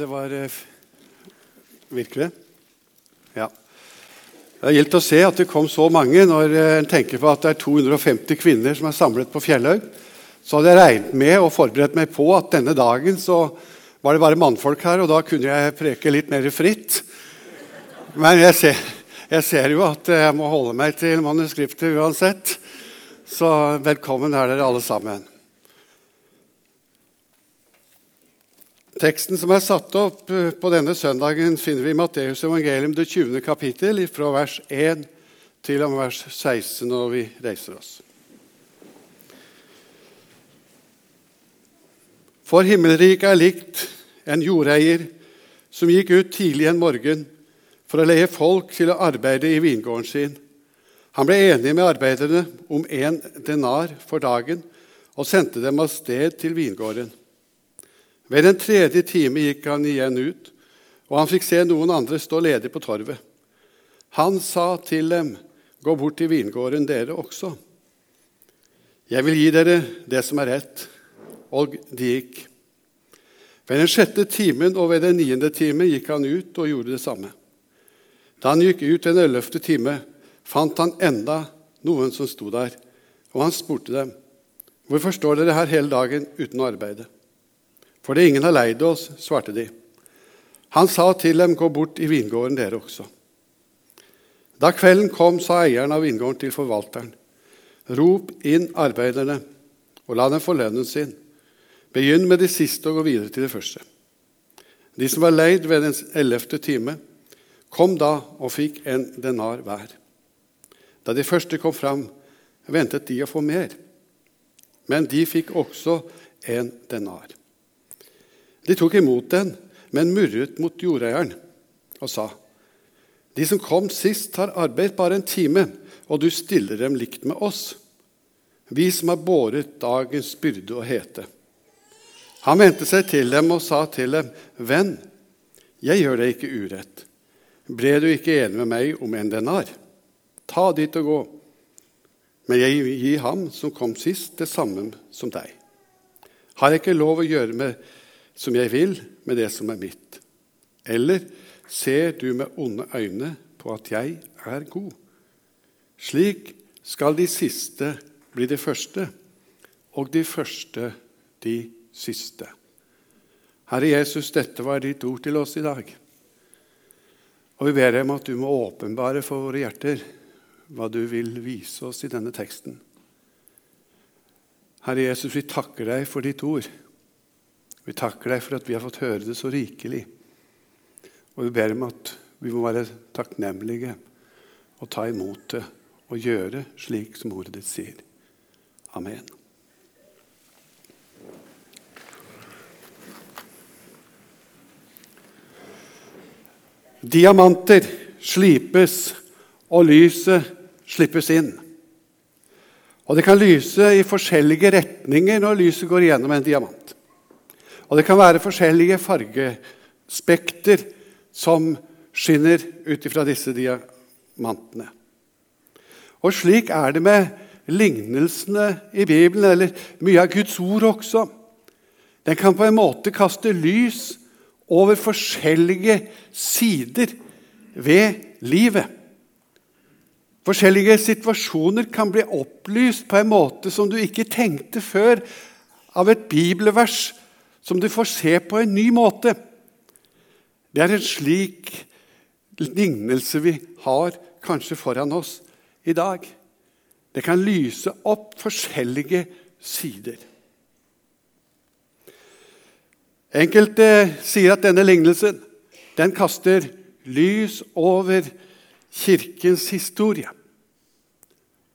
Det var eh, virkelig. Ja. Det er gildt å se at det kom så mange når eh, en tenker på at det er 250 kvinner som er samlet på Fjellhaug. Så hadde jeg regnet med og forberedt meg på at denne dagen så var det bare mannfolk her, og da kunne jeg preke litt mer fritt. Men jeg ser, jeg ser jo at jeg må holde meg til manuskriptet uansett. Så velkommen er dere alle sammen. Teksten som er satt opp eh, på denne søndagen, finner vi i Matteus evangelium, det 20. kapittel, fra vers 1 til med vers 16 når vi reiser oss. For himmelriket er likt en jordeier som gikk ut tidlig en morgen for å leie folk til å arbeide i vingården sin. Han ble enig med arbeiderne om én denar for dagen og sendte dem av sted til vingården. Ved den tredje time gikk han igjen ut, og han fikk se noen andre stå ledig på torvet. Han sa til dem, 'Gå bort til vingården, dere også.' 'Jeg vil gi dere det som er rett.' Og de gikk. Ved den sjette timen og ved den niende time gikk han ut og gjorde det samme. Da han gikk ut den ellevte time, fant han enda noen som sto der, og han spurte dem, 'Hvorfor står dere her hele dagen uten å arbeide?' Fordi ingen har leid oss, svarte de. Han sa til dem, gå bort i vingården, dere også. Da kvelden kom, sa eieren av vingården til forvalteren, rop inn arbeiderne og la dem få lønnen sin. Begynn med de siste og gå videre til det første. De som var leid ved den ellevte time, kom da og fikk en denar hver. Da de første kom fram, ventet de å få mer, men de fikk også en denar. De tok imot den, men murret mot jordeieren og sa:" De som kom sist, har arbeidet bare en time, og du stiller dem likt med oss, vi som har båret dagens byrde og hete. Han vendte seg til dem og sa til dem, Venn, jeg gjør deg ikke urett. Ble du ikke enig med meg om en denar? Ta dit og gå. Men jeg vil gi ham som kom sist, det samme som deg. Har jeg ikke lov å gjøre med som jeg vil, med det som er mitt? Eller ser du med onde øyne på at jeg er god? Slik skal de siste bli de første, og de første de siste. Herre Jesus, dette var ditt ord til oss i dag. Og vi ber deg om at du må åpenbare for våre hjerter hva du vil vise oss i denne teksten. Herre Jesus, vi takker deg for ditt ord. Vi takker deg for at vi har fått høre det så rikelig. Og vi ber om at vi må være takknemlige og ta imot det og gjøre slik som ordet ditt sier. Amen. Diamanter slipes, og lyset slippes inn. Og Det kan lyse i forskjellige retninger når lyset går gjennom en diamant. Og det kan være forskjellige fargespekter som skinner ut ifra disse diamantene. Og slik er det med lignelsene i Bibelen, eller mye av Guds ord også. Den kan på en måte kaste lys over forskjellige sider ved livet. Forskjellige situasjoner kan bli opplyst på en måte som du ikke tenkte før, av et bibelvers som du får se på en ny måte. Det er en slik lignelse vi har kanskje foran oss i dag. Det kan lyse opp forskjellige sider. Enkelte sier at denne lignelsen den kaster lys over Kirkens historie.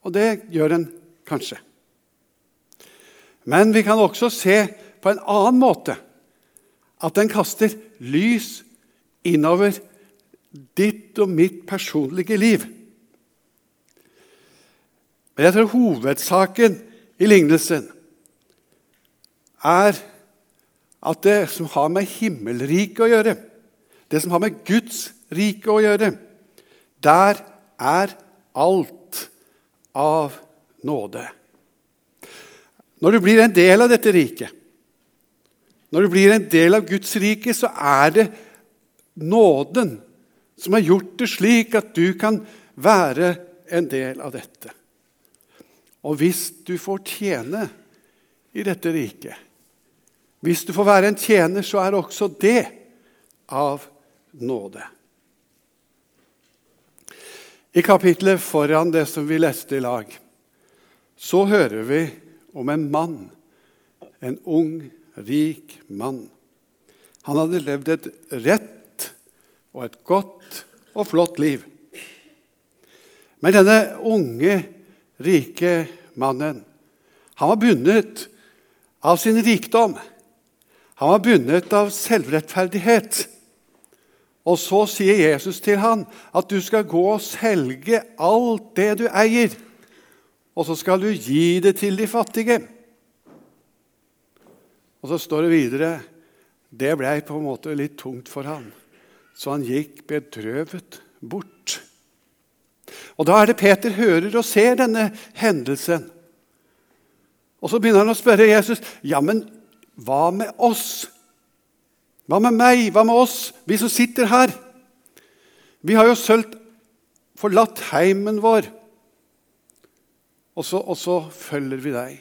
Og det gjør den kanskje. Men vi kan også se på en annen måte. At den kaster lys innover ditt og mitt personlige liv. Men jeg tror hovedsaken i lignelsen er at det som har med himmelriket å gjøre, det som har med Guds rike å gjøre, der er alt av nåde. Når du blir en del av dette riket, Når du blir en del av Guds rike, så er det nåden som har gjort det slik at du kan være en del av dette. Og hvis du får tjene i dette riket, hvis du får være en tjener, så er også det av nåde. I kapitlet foran det som vi leste i lag, så hører vi om en mann, en ung, rik mann. Han hadde levd et rett og et godt og flott liv. Men denne unge, rike mannen, han var bundet av sin rikdom. Han var bundet av selvrettferdighet. Og så sier Jesus til han at du skal gå og selge alt det du eier, og så skal du gi det til de fattige. Og så står det videre det ble på en måte litt tungt for han, så han gikk bedrøvet bort. Og Da er det Peter hører og ser denne hendelsen. Og Så begynner han å spørre Jesus ja, men hva med oss? Hva med meg? Hva med oss, vi som sitter her? Vi har jo sølt forlatt heimen vår, og så, og så følger vi deg.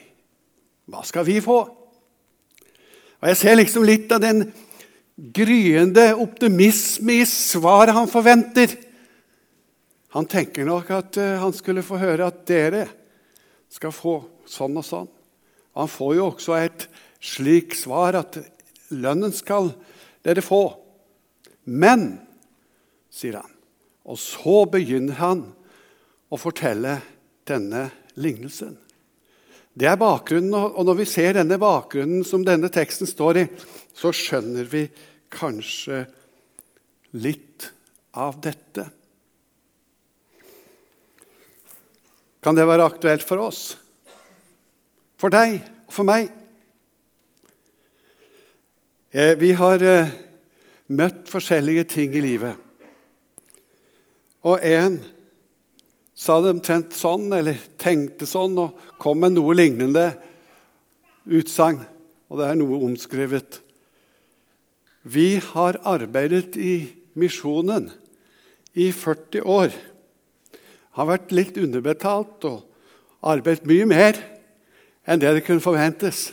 Hva skal vi få? Og Jeg ser liksom litt av den gryende optimisme i svaret han forventer. Han tenker nok at eh, han skulle få høre at dere skal få sånn og sånn. Han får jo også et slikt svar at lønnen skal dere få. Men, sier han, og så begynner han å fortelle denne lignelsen. Det er bakgrunnen, og når vi ser denne bakgrunnen som denne teksten står i, så skjønner vi kanskje litt av dette. Kan det være aktuelt for oss? For deg og for meg? Eh, vi har eh, møtt forskjellige ting i livet. Og en sa det omtrent sånn, eller tenkte sånn, og kom med noe lignende utsagn. Og det er noe omskrevet. Vi har arbeidet i misjonen i 40 år. Har vært litt underbetalt og arbeidet mye mer enn det det kunne forventes.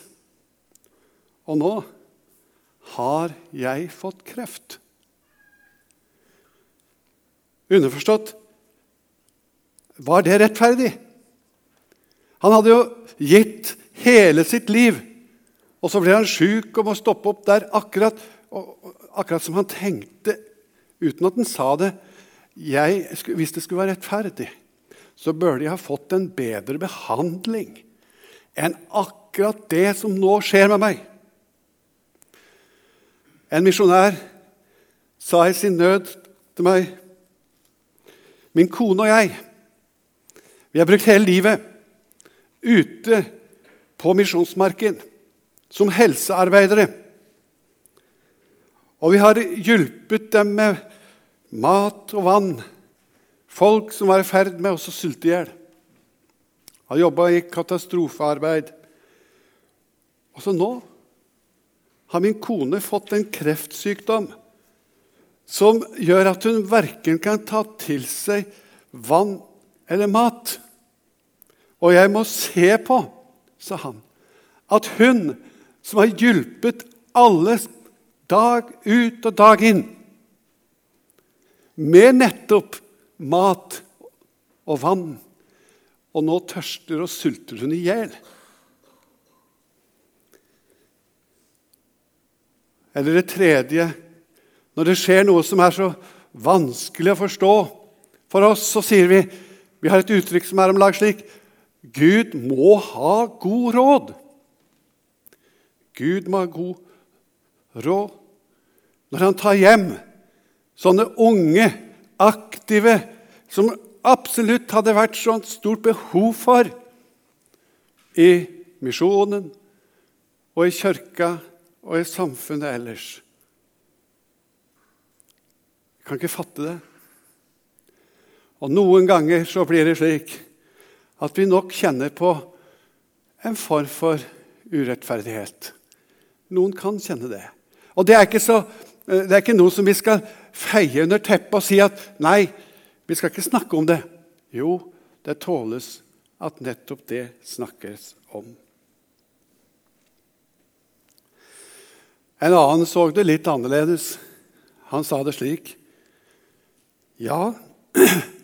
Og nå har jeg fått kreft. Underforstått var det rettferdig? Han hadde jo gitt hele sitt liv, og så ble han sjuk og må stoppe opp der akkurat, akkurat som han tenkte, uten at han sa det. Jeg, hvis det skulle være rettferdig, så bør de ha fått en bedre behandling enn akkurat det som nå skjer med meg. En misjonær sa i sin nød til meg Min kone og jeg vi har brukt hele livet ute på misjonsmarken som helsearbeidere. Og vi har hjulpet dem med mat og vann, folk som var i ferd med å sulte i hjel. Har jobba i katastrofearbeid. Og så nå har min kone fått en kreftsykdom som gjør at hun verken kan ta til seg vann eller mat. Og jeg må se på, sa han, at hun som har hjulpet alle dag ut og dag inn med nettopp mat og vann, og nå tørster og sulter hun i hjel. Eller det tredje Når det skjer noe som er så vanskelig å forstå for oss, så sier vi Vi har et uttrykk som er om lag slik Gud må ha god råd. Gud må ha god råd når han tar hjem sånne unge, aktive, som absolutt hadde vært sånt stort behov for i misjonen og i kirka og i samfunnet ellers. Jeg kan ikke fatte det. Og Noen ganger så blir det slik at vi nok kjenner på en form for urettferdighet. Noen kan kjenne det. Og det er ikke, så, eh, det er ikke noe som vi skal feie under teppet og si at nei, vi skal ikke snakke om det. Jo, det tåles at nettopp det snakkes om. En annen så det litt annerledes. Han sa det slik. Ja,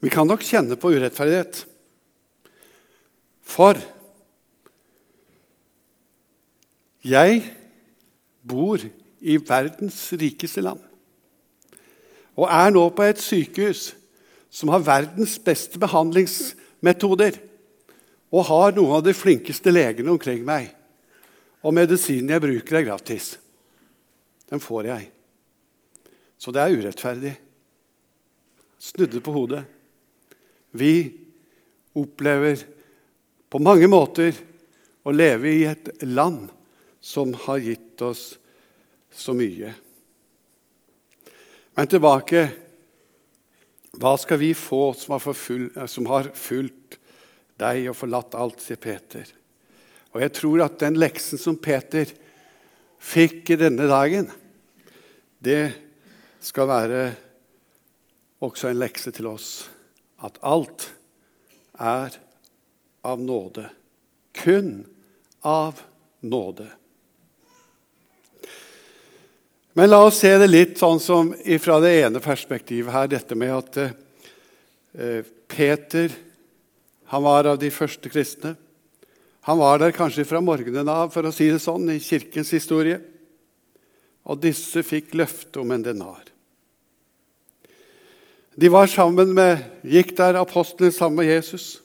vi kan nok kjenne på urettferdighet. For jeg bor i verdens rikeste land og er nå på et sykehus som har verdens beste behandlingsmetoder, og har noen av de flinkeste legene omkring meg. Og medisinen jeg bruker, er gratis. Den får jeg. Så det er urettferdig. Snudde på hodet. Vi opplever på mange måter å leve i et land som har gitt oss så mye. Men tilbake Hva skal vi få som har, full, som har fulgt deg og forlatt alt, sier Peter. Og jeg tror at den leksen som Peter fikk i denne dagen, det skal være også en lekse til oss. At alt er av nåde. Kun av nåde. Men la oss se det litt sånn som fra det ene perspektivet her, dette med at eh, Peter han var av de første kristne. Han var der kanskje fra morgenen av, for å si det sånn, i kirkens historie. Og disse fikk løfte om en denar. De var sammen med, gikk der apostlene sammen med Jesus.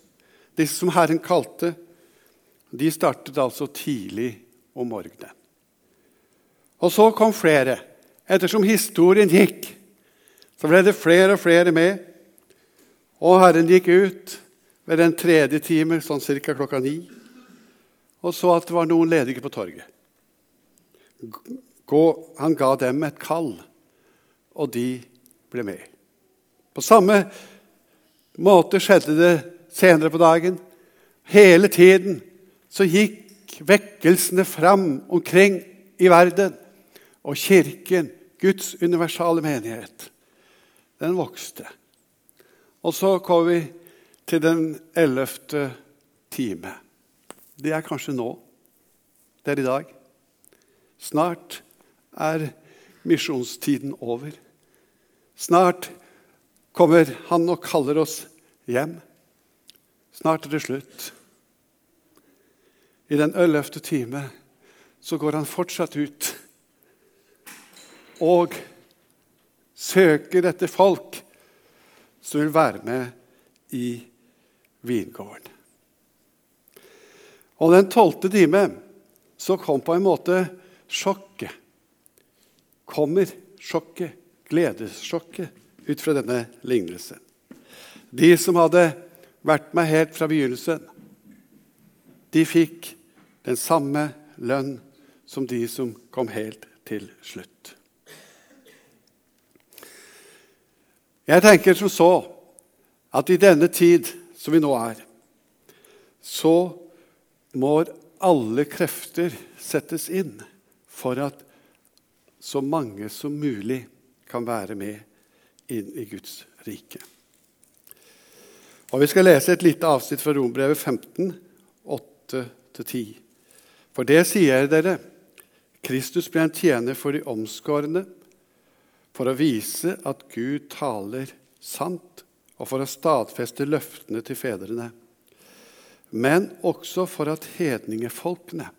Disse som Herren kalte. De startet altså tidlig om morgenen. Og så kom flere. Ettersom historien gikk, så ble det flere og flere med. Og Herren gikk ut ved den tredje time, sånn ca. klokka ni, og så at det var noen ledige på torget. Han ga dem et kall, og de ble med. På samme måte skjedde det senere på dagen. Hele tiden så gikk vekkelsene fram omkring i verden. Og Kirken, Guds universale menighet, den vokste. Og så kom vi til den ellevte time. Det er kanskje nå. Det er i dag. Snart er misjonstiden over. Snart kommer han og kaller oss hjem. Snart er det slutt. I den ellevte time så går han fortsatt ut og søker etter folk som vil være med i vingården. Og den tolvte time så kom på en måte sjokket. Kommer sjokket, gledessjokket, ut fra denne lignelsen. De som hadde vært med helt fra begynnelsen, de fikk den samme lønn som de som kom helt til slutt. Jeg tenker som så at i denne tid som vi nå er, så må alle krefter settes inn for at så mange som mulig kan være med inn i Guds rike. Og Vi skal lese et lite avsnitt fra Rombrevet 15, 8-10. For det sier dere, Kristus ble en tjener for de omskårne for å vise at Gud taler sant, og for å stadfeste løftene til fedrene, men også for at hedningefolkene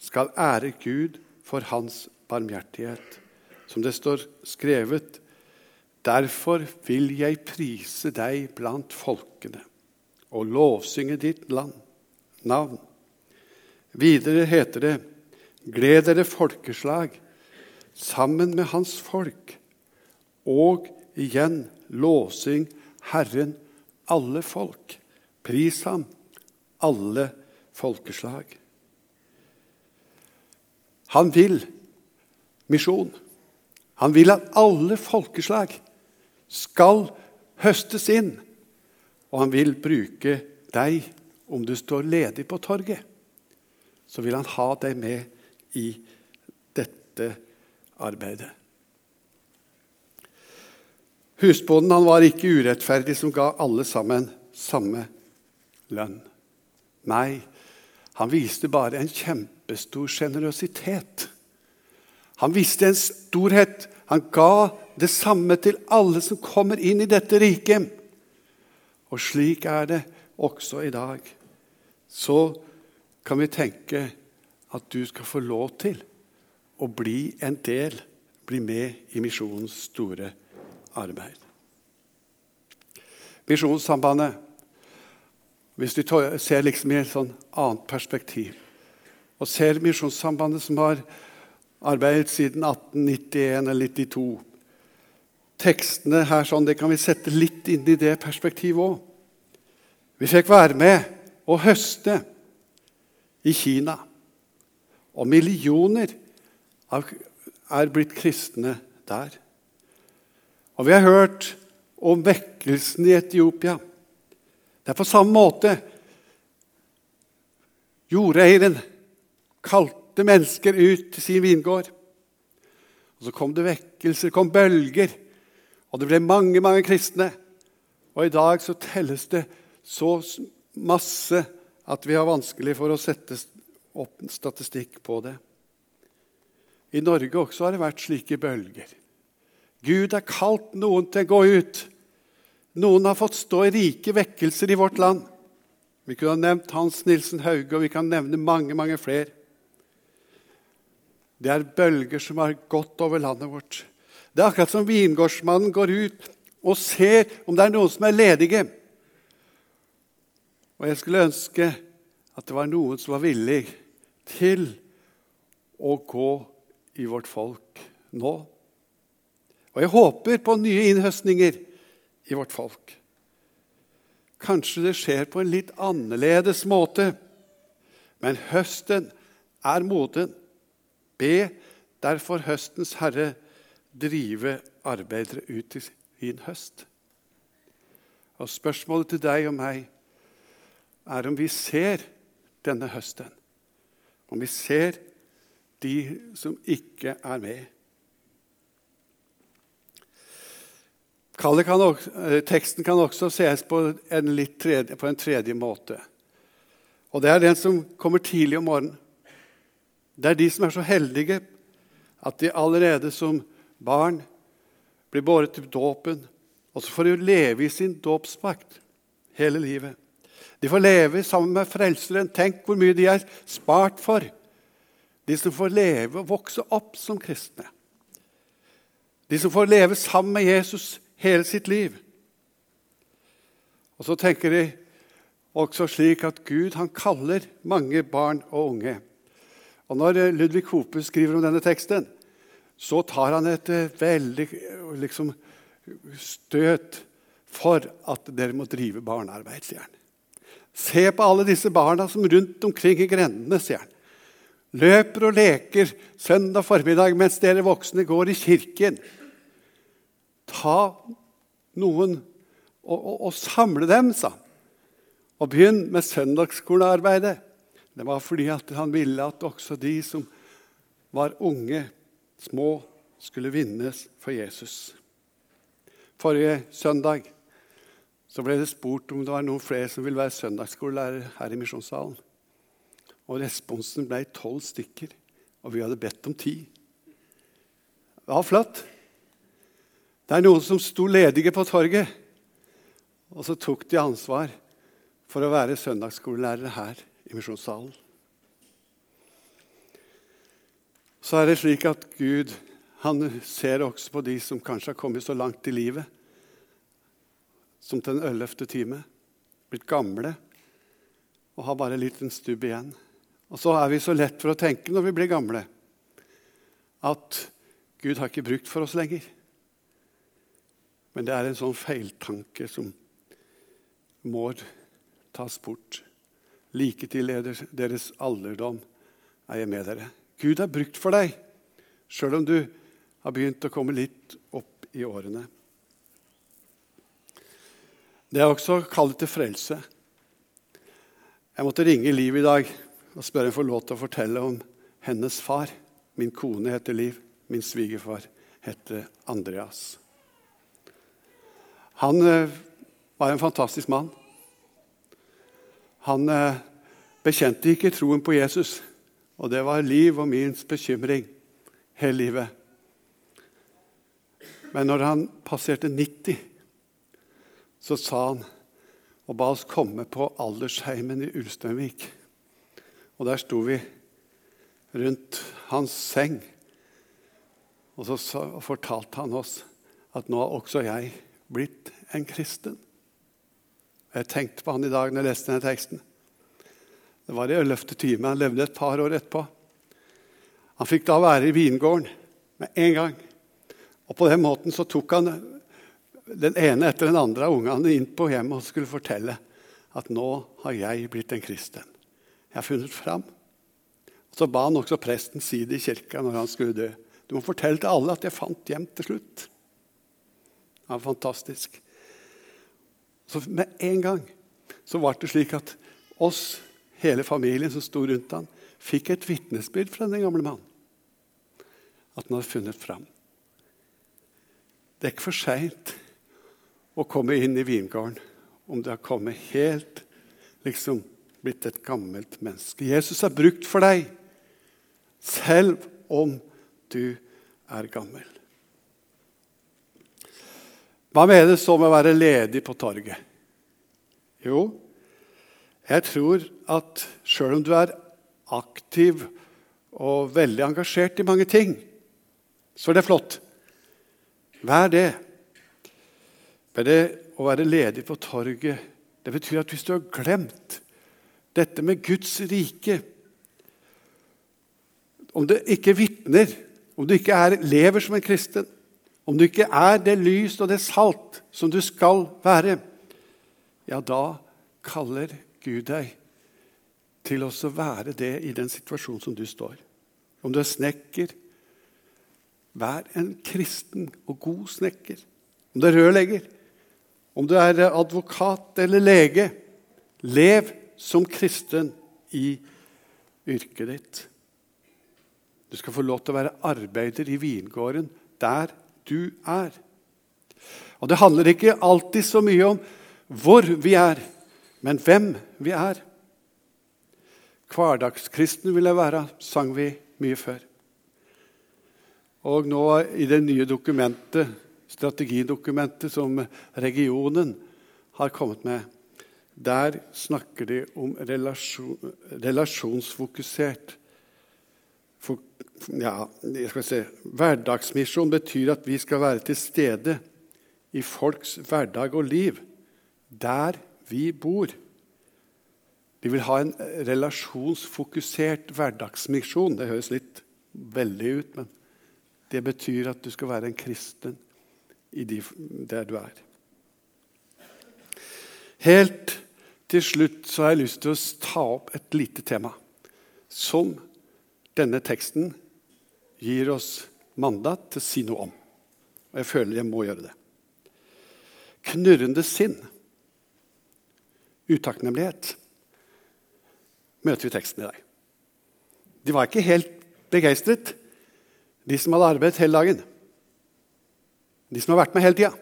skal ære Gud for hans barmhjertighet. Som det står skrevet Derfor vil jeg prise deg blant folkene og lovsynge ditt land, navn. Videre heter det, Gled dere folkeslag, sammen med hans folk. Og igjen lovsyng Herren alle folk. Pris ham, alle folkeslag. Han vil misjon. Han vil at alle folkeslag skal høstes inn. Og han vil bruke deg om du står ledig på torget. Så vil han ha deg med i dette arbeidet. Husbonden han var ikke urettferdig som ga alle sammen samme lønn. Nei, han viste bare en kjempestor sjenerøsitet. Han viste en storhet. Han ga det samme til alle som kommer inn i dette riket. Og slik er det også i dag. Så kan vi tenke at du skal få lov til å bli en del, bli med i misjonens store arbeid. Misjonssambandet hvis du ser liksom i et sånn annet perspektiv og ser Misjonssambandet, som har arbeidet siden 1891 eller 92 Tekstene her sånn, det kan vi sette litt inn i det perspektivet òg. Vi fikk være med og høste i Kina. Og millioner er blitt kristne der. Og vi har hørt om vekkelsen i Etiopia. Det er på samme måte. Jordeieren kalte mennesker ut til sin vingård. Og Så kom det vekkelser, kom bølger, og det ble mange mange kristne. Og i dag så telles det så masse at vi har vanskelig for å sette opp en statistikk på det. I Norge også har det vært slike bølger. Gud har kalt noen til å gå ut. Noen har fått stå i rike vekkelser i vårt land. Vi kunne ha nevnt Hans Nilsen Hauge, og vi kan nevne mange, mange flere. Det er bølger som har gått over landet vårt. Det er akkurat som vingårdsmannen går ut og ser om det er noen som er ledige. Og jeg skulle ønske at det var noen som var villig til å gå i vårt folk nå. Og jeg håper på nye innhøstninger i vårt folk. Kanskje det skjer på en litt annerledes måte, men høsten er moden. Be derfor høstens herre drive arbeidere ut i sin høst. Og Spørsmålet til deg og meg er om vi ser denne høsten. Om vi ser de som ikke er med. Kan også, eh, teksten kan også ses på en, tredje, på en tredje måte. Og Det er den som kommer tidlig om morgenen. Det er de som er så heldige at de allerede som barn blir båret til dåpen. Og så får de leve i sin dåpsmakt hele livet. De får leve sammen med Frelseren. Tenk hvor mye de er spart for. De som får leve og vokse opp som kristne. De som får leve sammen med Jesus hele sitt liv. Og så tenker de også slik at Gud han kaller mange barn og unge. Og Når Ludvig Hope skriver om denne teksten, så tar han et eh, veldig liksom, støt for at dere må drive barnearbeid, sier han. Se på alle disse barna som rundt omkring i grendene, sier han. Løper og leker søndag formiddag mens dere voksne går i kirken. Ta noen og, og, og samle dem, sa han. Og begynn med søndagsskolearbeidet. Det var fordi han ville at også de som var unge, små, skulle vinnes for Jesus. Forrige søndag så ble det spurt om det var noen flere som ville være søndagsskolelærer her i misjonssalen. Og responsen ble tolv stykker, og vi hadde bedt om ti. Det var flott. Det er noen som sto ledige på torget, og så tok de ansvar for å være søndagsskolelærere her i misjonssalen. Så er det slik at Gud han ser også på de som kanskje har kommet så langt i livet som til den ellevte time, blitt gamle og har bare en liten stubb igjen. Og så er vi så lett for å tenke når vi blir gamle, at Gud har ikke brukt for oss lenger. Men det er en sånn feiltanke som må tas bort. Like til deres alderdom er jeg med dere. Gud har brukt for deg, sjøl om du har begynt å komme litt opp i årene. Det er også kallet til frelse. Jeg måtte ringe Liv i dag og spørre om jeg får lov til å fortelle om hennes far. Min kone heter Liv. Min svigerfar heter Andreas. Han eh, var en fantastisk mann. Han eh, bekjente ikke troen på Jesus, og det var Liv og min bekymring hele livet. Men når han passerte 90, så sa han og ba oss komme på aldersheimen i Ulsteinvik. Og der sto vi rundt hans seng, og så fortalte han oss at nå har også jeg blitt en kristen. Jeg tenkte på han i dag når jeg leste denne teksten. Det var i ellevte time. Han levde et par år etterpå. Han fikk da være i vingården med en gang. Og På den måten så tok han den ene etter den andre av ungene inn på hjemmet og skulle fortelle at nå har jeg blitt en kristen. Jeg har funnet fram. Så ba han også presten si det i kirka når han skulle dø. Du må fortelle til alle at jeg fant hjem til slutt. Det var fantastisk. Så med en gang så var det slik at oss, hele familien som sto rundt ham, fikk et vitnesbyrd fra den gamle mannen. At han hadde funnet fram. Det er ikke for seint å komme inn i vingården om du har kommet helt liksom blitt et gammelt menneske. Jesus er brukt for deg, selv om du er gammel. Hva menes så med å være ledig på torget? Jo, jeg tror at sjøl om du er aktiv og veldig engasjert i mange ting, så er det flott. Vær det. Men det å være ledig på torget, det betyr at hvis du har glemt dette med Guds rike Om du ikke vitner, om du ikke er, lever som en kristen, om du ikke er det lys og det salt som du skal være, ja, da kaller Gud deg til å være det i den situasjonen som du står. Om du er snekker, vær en kristen og god snekker. Om du er rørlegger, om du er advokat eller lege, lev som kristen i yrket ditt. Du skal få lov til å være arbeider i vingården der du er. Og Det handler ikke alltid så mye om hvor vi er, men hvem vi er. Hverdagskristen vil jeg være, sang vi mye før. Og nå i det nye dokumentet, strategidokumentet som regionen har kommet med, der snakker de om relasjon, relasjonsfokusert for, ja, jeg skal se, Hverdagsmisjon betyr at vi skal være til stede i folks hverdag og liv, der vi bor. De vil ha en relasjonsfokusert hverdagsmisjon. Det høres litt veldig ut, men det betyr at du skal være en kristen de, der du er. Helt til slutt så har jeg lyst til å ta opp et lite tema som denne teksten gir oss mandat til å si noe om. Og jeg føler jeg må gjøre det. Knurrende sinn, utakknemlighet, møter vi teksten i dag. De var ikke helt begeistret, de som hadde arbeidet hele dagen. De som har vært med hele tida.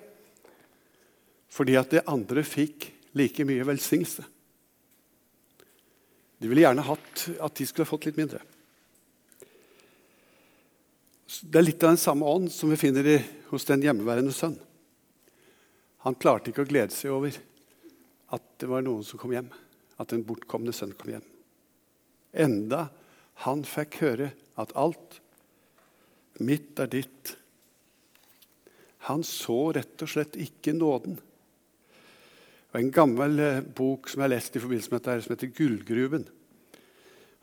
Fordi at de andre fikk like mye velsignelse. De ville gjerne hatt at de skulle fått litt mindre. Det er litt av den samme ånd som vi finner hos den hjemmeværende sønn. Han klarte ikke å glede seg over at det var noen som kom hjem. At den bortkomne sønn kom hjem. Enda han fikk høre at alt mitt er ditt. Han så rett og slett ikke nåden. Og En gammel eh, bok som jeg har lest i forbindelse med dette, som heter 'Gullgruven'.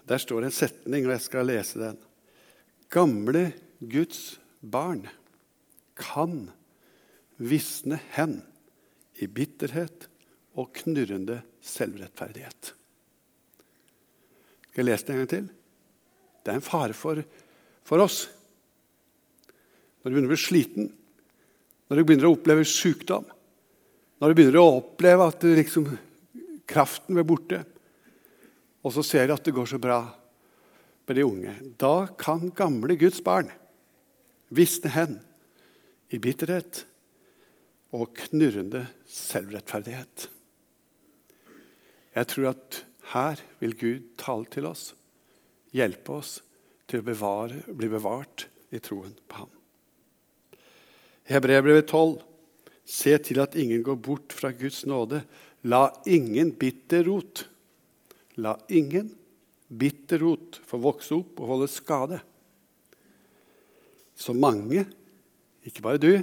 Der står det en setning, og jeg skal lese den. Gamle Guds barn kan visne hen i bitterhet og knurrende selvrettferdighet. Skal jeg lese det en gang til? Det er en fare for, for oss. Når du begynner å bli sliten, når du begynner å oppleve sykdom, når du begynner å oppleve at liksom, kraften blir borte, og så ser du at det går så bra, med de unge. Da kan gamle Guds barn visne hen i bitterhet og knurrende selvrettferdighet. Jeg tror at her vil Gud tale til oss, hjelpe oss til å bevare, bli bevart i troen på ham. Hebrevet Hebreerbrevet 12.: Se til at ingen går bort fra Guds nåde. La ingen bitter rot La ingen bitter rot få vokse opp og holde skade. Så mange, ikke bare du,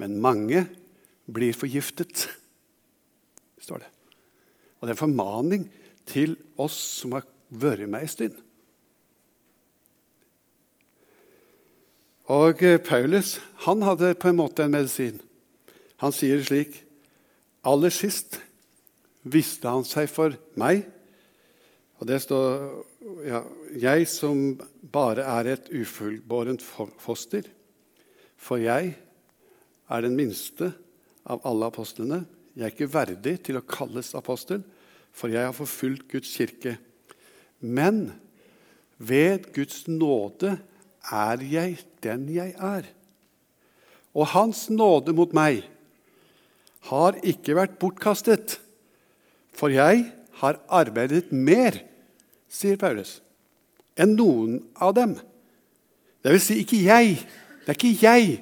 men mange, blir forgiftet, står det. Og det er en formaning til oss som har vært med ei stund. Og eh, Paulus han hadde på en måte en medisin. Han sier det slik Aller sist viste han seg for meg. Og det står ja, Jeg som bare er et ufullbårent foster. For jeg er den minste av alle apostlene. Jeg er ikke verdig til å kalles apostel, for jeg har forfulgt Guds kirke. Men ved Guds nåde er jeg den jeg er. Og Hans nåde mot meg har ikke vært bortkastet, for jeg har arbeidet mer, sier Paulus, enn noen av dem. Det vil si ikke jeg, det er ikke jeg,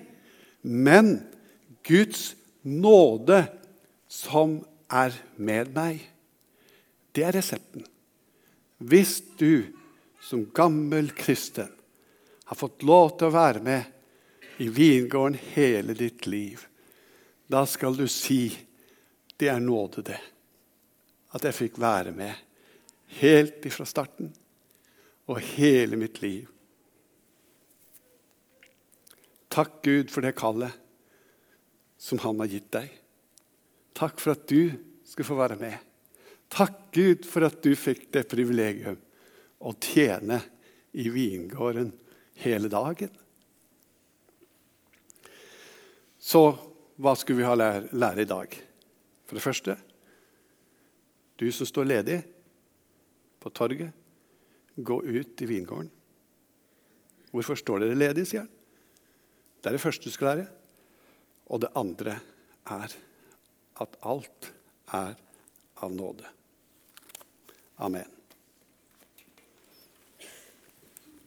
men Guds nåde som er med meg. Det er resepten. Hvis du som gammel kristen har fått lov til å være med i vingården hele ditt liv, da skal du si det er nåde, det. At jeg fikk være med helt ifra starten og hele mitt liv. Takk, Gud, for det kallet som Han har gitt deg. Takk for at du skulle få være med. Takk, Gud, for at du fikk det privilegium å tjene i vingården hele dagen. Så hva skulle vi ha lære, lære i dag? For det første du som står ledig på torget, gå ut i vingården. Hvorfor står dere ledig, sier han. Det er det første du skal lære. Og det andre er at alt er av nåde. Amen.